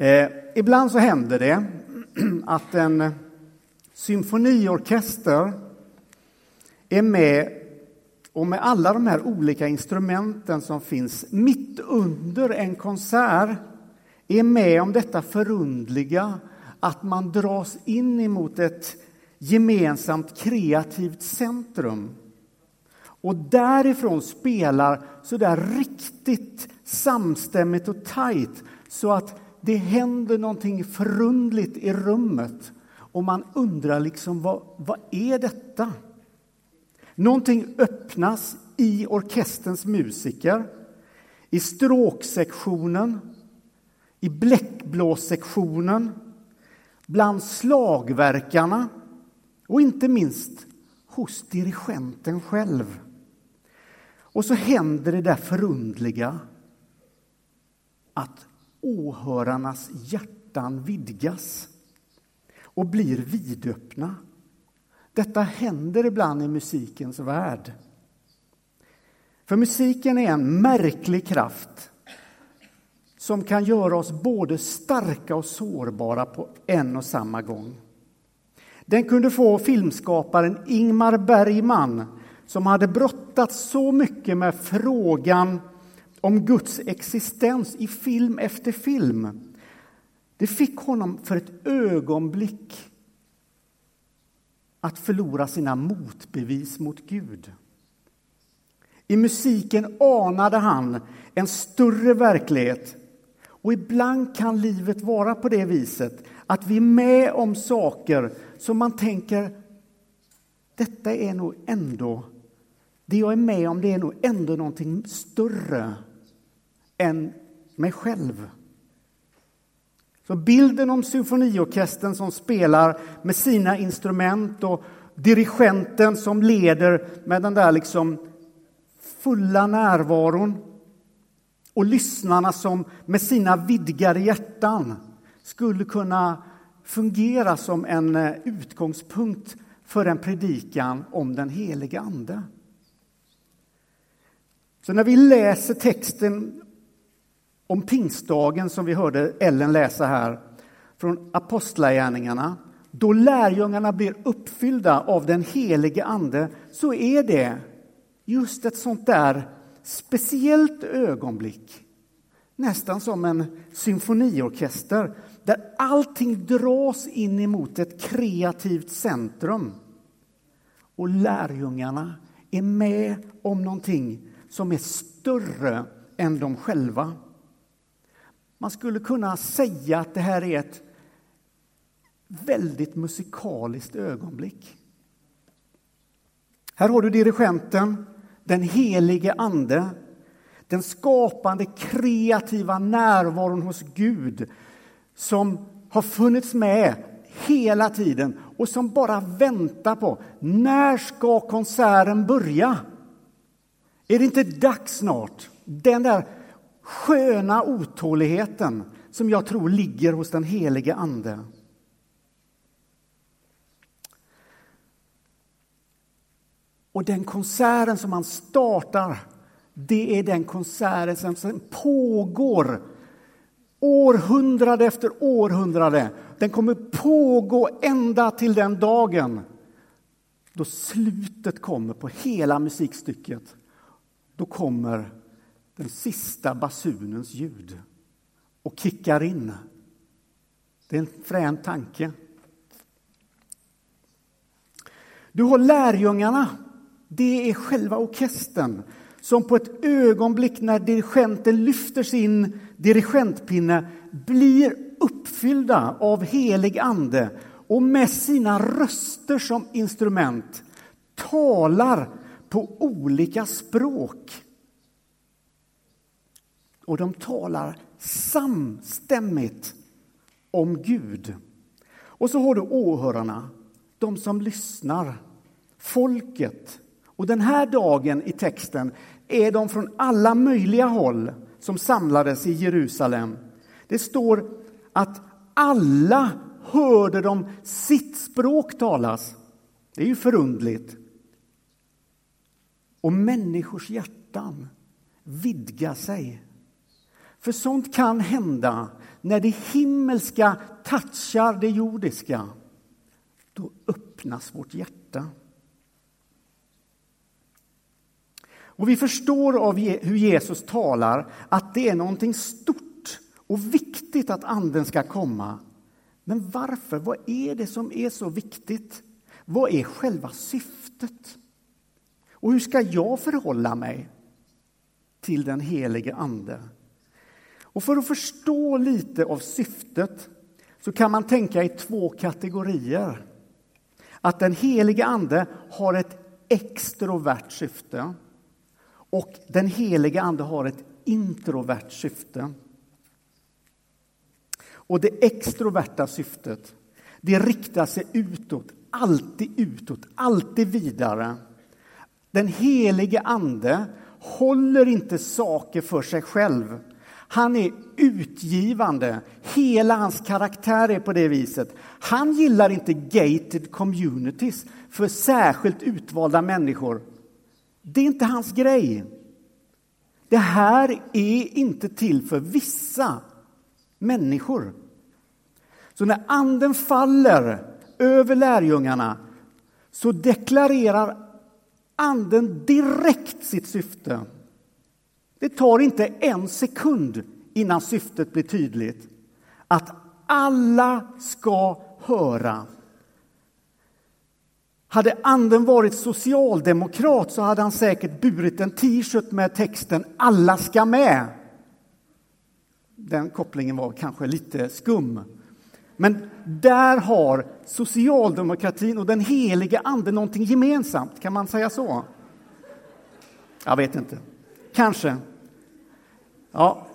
Eh, ibland så händer det att en symfoniorkester är med och med alla de här olika instrumenten som finns mitt under en konsert är med om detta förundliga att man dras in emot ett gemensamt kreativt centrum. Och därifrån spelar så där riktigt samstämmigt och tajt så att det händer någonting förundligt i rummet och man undrar liksom vad, vad är detta? Någonting öppnas i orkesterns musiker, i stråksektionen, i bläckblåssektionen, bland slagverkarna och inte minst hos dirigenten själv. Och så händer det där förundliga att åhörarnas hjärtan vidgas och blir vidöppna. Detta händer ibland i musikens värld. För musiken är en märklig kraft som kan göra oss både starka och sårbara på en och samma gång. Den kunde få filmskaparen Ingmar Bergman som hade brottats så mycket med frågan om Guds existens i film efter film. Det fick honom för ett ögonblick att förlora sina motbevis mot Gud. I musiken anade han en större verklighet. Och ibland kan livet vara på det viset att vi är med om saker som man tänker detta är nog ändå, det jag är med om det är nog ändå någonting större än mig själv. Så bilden om symfoniorkestern som spelar med sina instrument och dirigenten som leder med den där liksom fulla närvaron och lyssnarna som med sina vidgade hjärtan skulle kunna fungera som en eh, utgångspunkt för en predikan om den helige Ande. Så när vi läser texten om pingstdagen som vi hörde Ellen läsa här från Apostlagärningarna, då lärjungarna blir uppfyllda av den helige Ande, så är det just ett sånt där speciellt ögonblick. Nästan som en symfoniorkester där allting dras in emot ett kreativt centrum. Och lärjungarna är med om någonting som är större än de själva. Man skulle kunna säga att det här är ett väldigt musikaliskt ögonblick. Här har du dirigenten, den helige Ande, den skapande kreativa närvaron hos Gud som har funnits med hela tiden och som bara väntar på när ska konserten börja? Är det inte dags snart? Den där sköna otåligheten som jag tror ligger hos den helige Ande. Och den konserten som han startar, det är den konserten som pågår århundrade efter århundrade. Den kommer pågå ända till den dagen då slutet kommer på hela musikstycket. Då kommer den sista basunens ljud och kickar in. Det är en frän tanke. Du har lärjungarna. Det är själva orkestern som på ett ögonblick när dirigenten lyfter sin dirigentpinne blir uppfyllda av helig ande och med sina röster som instrument talar på olika språk. Och de talar samstämmigt om Gud. Och så har du åhörarna, de som lyssnar, folket. Och den här dagen i texten är de från alla möjliga håll som samlades i Jerusalem. Det står att alla hörde de sitt språk talas. Det är ju förundligt. Och människors hjärtan vidgar sig för sånt kan hända när det himmelska touchar det jordiska. Då öppnas vårt hjärta. Och vi förstår av hur Jesus talar att det är någonting stort och viktigt att anden ska komma. Men varför? Vad är det som är så viktigt? Vad är själva syftet? Och hur ska jag förhålla mig till den helige Ande? Och för att förstå lite av syftet så kan man tänka i två kategorier. Att den helige Ande har ett extrovert syfte och den helige Ande har ett introvert syfte. Och det extroverta syftet, det riktar sig utåt, alltid utåt, alltid vidare. Den helige Ande håller inte saker för sig själv. Han är utgivande. Hela hans karaktär är på det viset. Han gillar inte gated communities för särskilt utvalda människor. Det är inte hans grej. Det här är inte till för vissa människor. Så när anden faller över lärjungarna så deklarerar anden direkt sitt syfte. Det tar inte en sekund innan syftet blir tydligt. Att alla ska höra. Hade anden varit socialdemokrat så hade han säkert burit en t-shirt med texten Alla ska med. Den kopplingen var kanske lite skum. Men där har socialdemokratin och den helige ande någonting gemensamt. Kan man säga så? Jag vet inte. Kanske. Ja.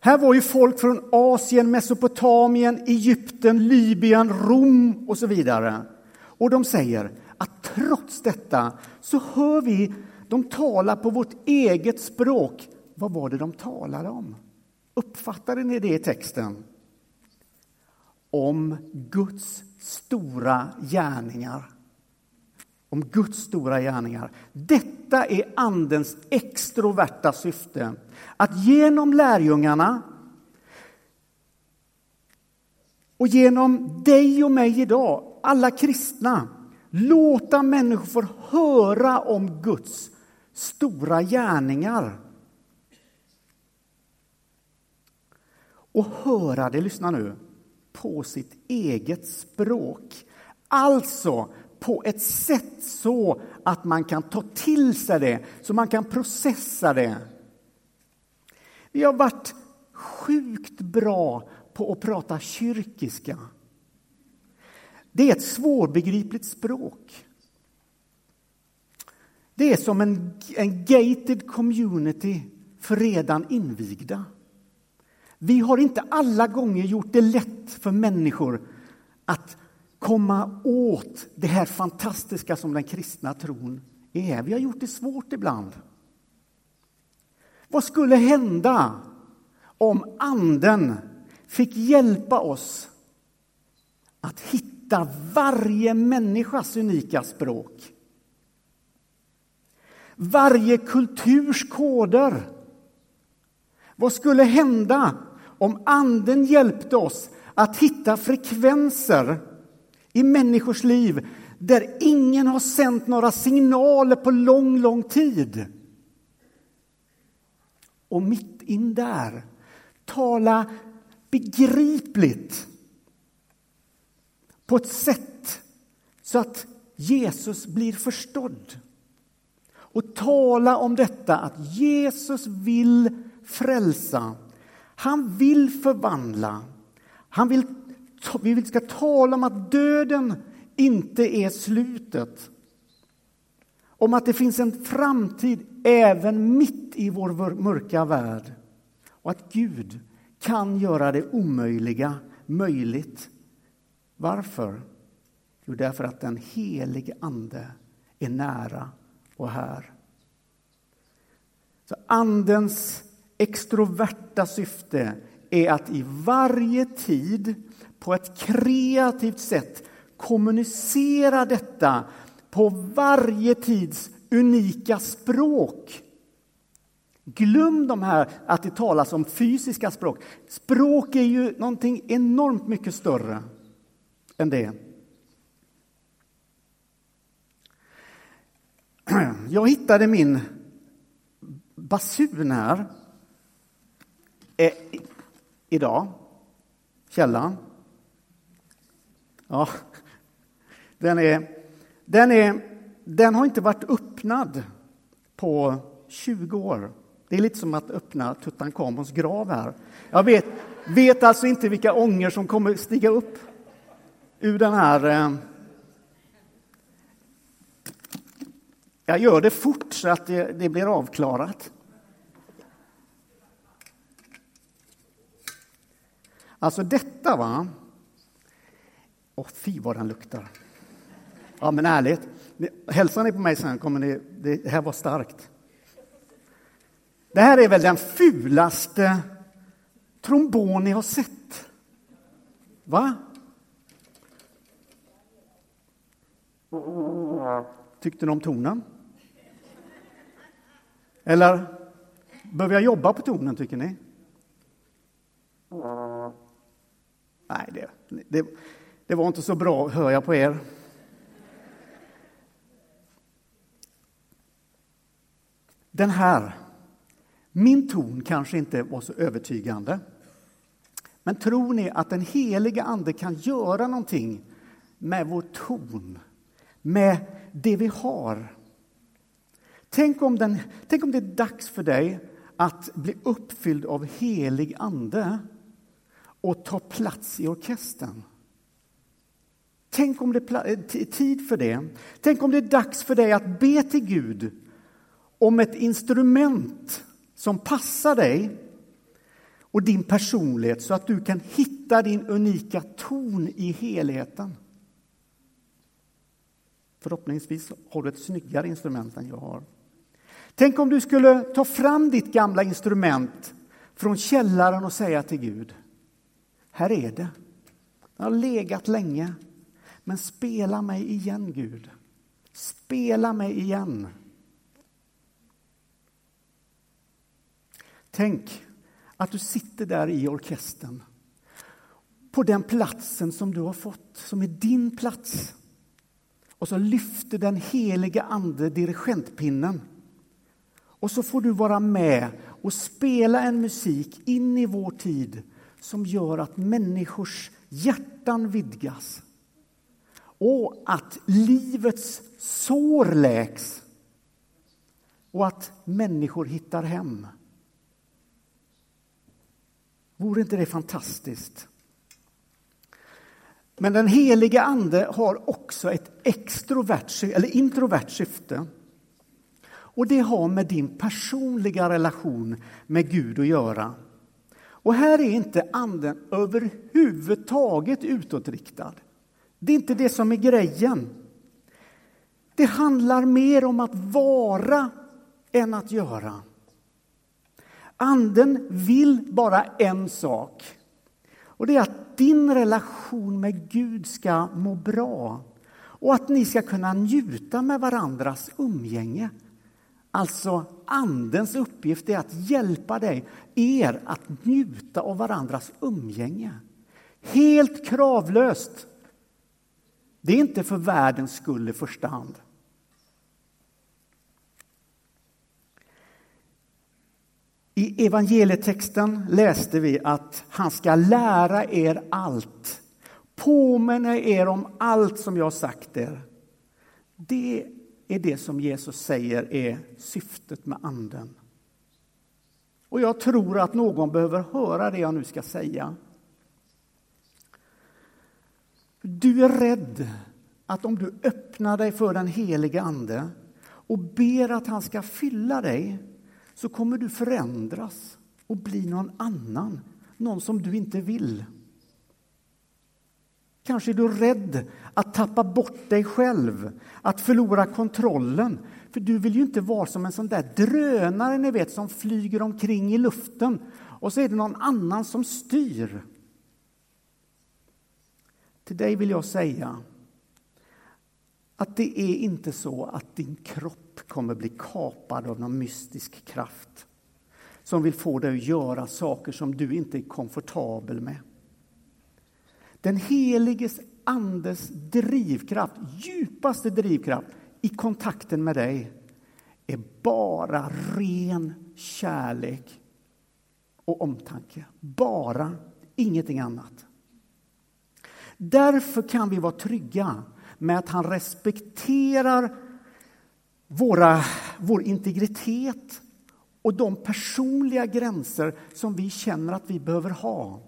Här var ju folk från Asien, Mesopotamien, Egypten, Libyen, Rom och så vidare. Och de säger att trots detta så hör vi dem tala på vårt eget språk. Vad var det de talade om? Uppfattade ni det i texten? Om Guds stora gärningar. Om Guds stora gärningar. Detta är Andens extroverta syfte. Att genom lärjungarna och genom dig och mig idag, alla kristna, låta människor få höra om Guds stora gärningar. och höra det, lyssna nu, på sitt eget språk. Alltså på ett sätt så att man kan ta till sig det, så man kan processa det. Vi har varit sjukt bra på att prata kyrkiska. Det är ett svårbegripligt språk. Det är som en, en gated community för redan invigda. Vi har inte alla gånger gjort det lätt för människor att komma åt det här fantastiska som den kristna tron är. Vi har gjort det svårt ibland. Vad skulle hända om Anden fick hjälpa oss att hitta varje människas unika språk? Varje kulturs koder. Vad skulle hända om Anden hjälpte oss att hitta frekvenser i människors liv där ingen har sänt några signaler på lång, lång tid. Och mitt in där tala begripligt på ett sätt så att Jesus blir förstådd. Och tala om detta att Jesus vill frälsa han vill förvandla. Han vill, vi ska tala om att döden inte är slutet. Om att det finns en framtid även mitt i vår mörka värld. Och att Gud kan göra det omöjliga möjligt. Varför? Jo, därför att den helige Ande är nära och här. Så Andens extroverta syfte är att i varje tid på ett kreativt sätt kommunicera detta på varje tids unika språk. Glöm de här att det talas om fysiska språk. Språk är ju någonting enormt mycket större än det. Jag hittade min basun här eh, idag. Källan. Ja, den, är, den, är, den har inte varit öppnad på 20 år. Det är lite som att öppna Tutankhamons grav här. Jag vet, vet alltså inte vilka ånger som kommer stiga upp ur den här... Eh, Jag gör det fort så att det, det blir avklarat. Alltså detta, va? Åh, fy vad den luktar. Ja, men ärligt. Hälsar ni på mig sen kommer ni... Det här var starkt. Det här är väl den fulaste trombon ni har sett? Va? Tyckte ni om tonen? Eller behöver jag jobba på tonen, tycker ni? Nej, det, det, det var inte så bra, hör jag på er. Den här, min ton kanske inte var så övertygande. Men tror ni att den heliga Ande kan göra någonting med vår ton, med det vi har? Tänk om, den, tänk om det är dags för dig att bli uppfylld av helig Ande och ta plats i orkestern. Tänk om det är eh, tid för det. Tänk om det är dags för dig att be till Gud om ett instrument som passar dig och din personlighet så att du kan hitta din unika ton i helheten. Förhoppningsvis har du ett snyggare instrument än jag har. Tänk om du skulle ta fram ditt gamla instrument från källaren och säga till Gud här är det. Det har legat länge. Men spela mig igen, Gud. Spela mig igen. Tänk att du sitter där i orkestern på den platsen som du har fått, som är din plats. Och så lyfter den heliga Ande dirigentpinnen. Och så får du vara med och spela en musik in i vår tid som gör att människors hjärtan vidgas och att livets sår läks och att människor hittar hem. Vore inte det fantastiskt? Men den heliga Ande har också ett extrovert, eller introvert syfte. Och det har med din personliga relation med Gud att göra. Och här är inte anden överhuvudtaget utåtriktad. Det är inte det som är grejen. Det handlar mer om att vara än att göra. Anden vill bara en sak. Och det är att din relation med Gud ska må bra och att ni ska kunna njuta med varandras umgänge. Alltså, Andens uppgift är att hjälpa dig, er att njuta av varandras umgänge. Helt kravlöst. Det är inte för världens skull i första hand. I evangelietexten läste vi att han ska lära er allt, påminna er om allt som jag sagt er. Det är det som Jesus säger är syftet med Anden. Och jag tror att någon behöver höra det jag nu ska säga. Du är rädd att om du öppnar dig för den helige Ande och ber att han ska fylla dig så kommer du förändras och bli någon annan, någon som du inte vill. Kanske är du rädd att tappa bort dig själv, att förlora kontrollen. För du vill ju inte vara som en sån där drönare ni vet, som flyger omkring i luften och så är det någon annan som styr. Till dig vill jag säga att det är inte så att din kropp kommer bli kapad av någon mystisk kraft. som vill få dig att göra saker som du inte är komfortabel med. Den heliges andes drivkraft, djupaste drivkraft i kontakten med dig är bara ren kärlek och omtanke. Bara, ingenting annat. Därför kan vi vara trygga med att han respekterar våra, vår integritet och de personliga gränser som vi känner att vi behöver ha.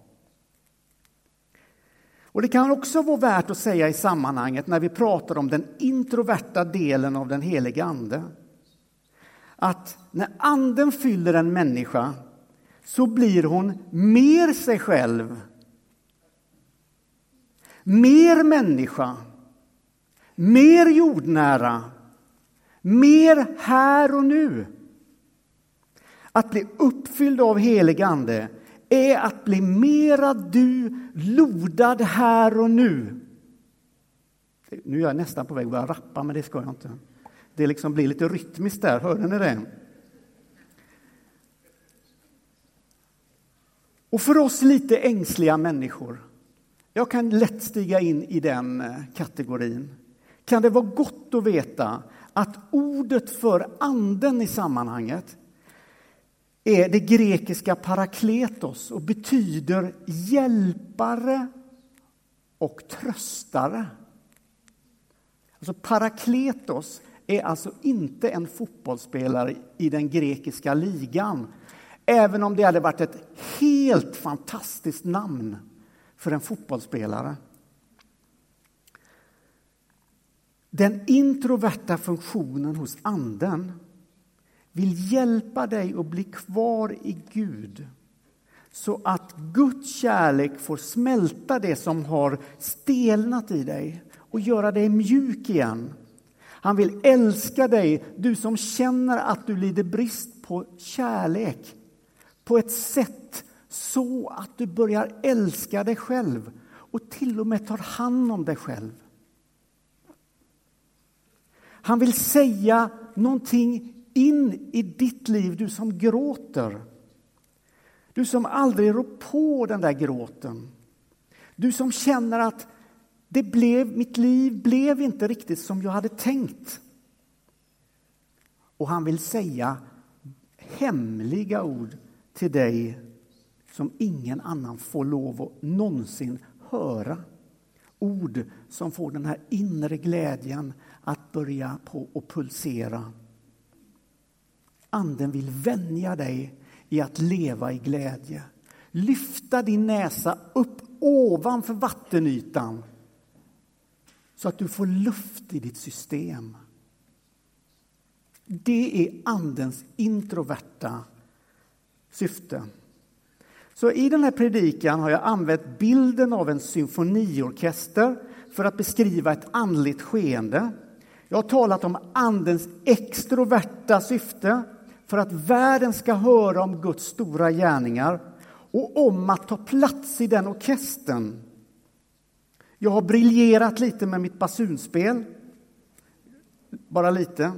Och Det kan också vara värt att säga i sammanhanget när vi pratar om den introverta delen av den helige Ande att när Anden fyller en människa så blir hon mer sig själv, mer människa, mer jordnära, mer här och nu. Att bli uppfylld av helig Ande är att bli mera du, lodad här och nu. Nu är jag nästan på väg att börja rappa, men det ska jag inte. Det liksom blir lite rytmiskt där, hörde ni det? Och för oss lite ängsliga människor, jag kan lätt stiga in i den eh, kategorin, kan det vara gott att veta att ordet för anden i sammanhanget är det grekiska parakletos och betyder hjälpare och tröstare. Alltså parakletos är alltså inte en fotbollsspelare i den grekiska ligan även om det hade varit ett helt fantastiskt namn för en fotbollsspelare. Den introverta funktionen hos Anden vill hjälpa dig att bli kvar i Gud så att Guds kärlek får smälta det som har stelnat i dig och göra dig mjuk igen. Han vill älska dig, du som känner att du lider brist på kärlek på ett sätt så att du börjar älska dig själv och till och med tar hand om dig själv. Han vill säga någonting in i ditt liv, du som gråter. Du som aldrig rår på den där gråten. Du som känner att det blev, mitt liv blev inte riktigt som jag hade tänkt. Och han vill säga hemliga ord till dig som ingen annan får lov att någonsin höra. Ord som får den här inre glädjen att börja på och pulsera. Anden vill vänja dig i att leva i glädje. Lyfta din näsa upp ovanför vattenytan så att du får luft i ditt system. Det är Andens introverta syfte. Så i den här predikan har jag använt bilden av en symfoniorkester för att beskriva ett andligt skeende. Jag har talat om Andens extroverta syfte för att världen ska höra om Guds stora gärningar och om att ta plats i den orkestern. Jag har briljerat lite med mitt basunspel. Bara lite.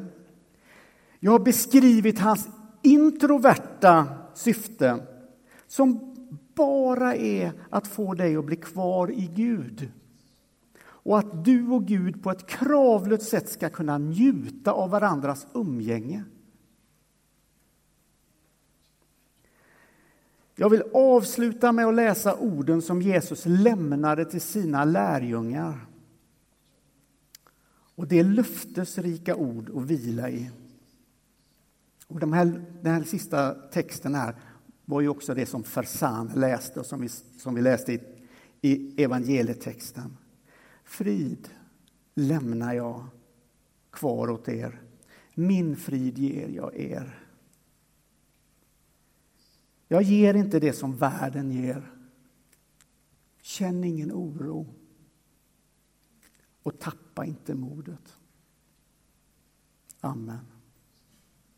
Jag har beskrivit hans introverta syfte som bara är att få dig att bli kvar i Gud. Och att du och Gud på ett kravlöst sätt ska kunna njuta av varandras umgänge. Jag vill avsluta med att läsa orden som Jesus lämnade till sina lärjungar. Och det är löftesrika ord att vila i. Och de här, den här sista texten här var ju också det som Fersan läste och som vi, som vi läste i, i evangelietexten. Frid lämnar jag kvar åt er. Min frid ger jag er. Jag ger inte det som världen ger. Känn ingen oro. Och tappa inte modet. Amen.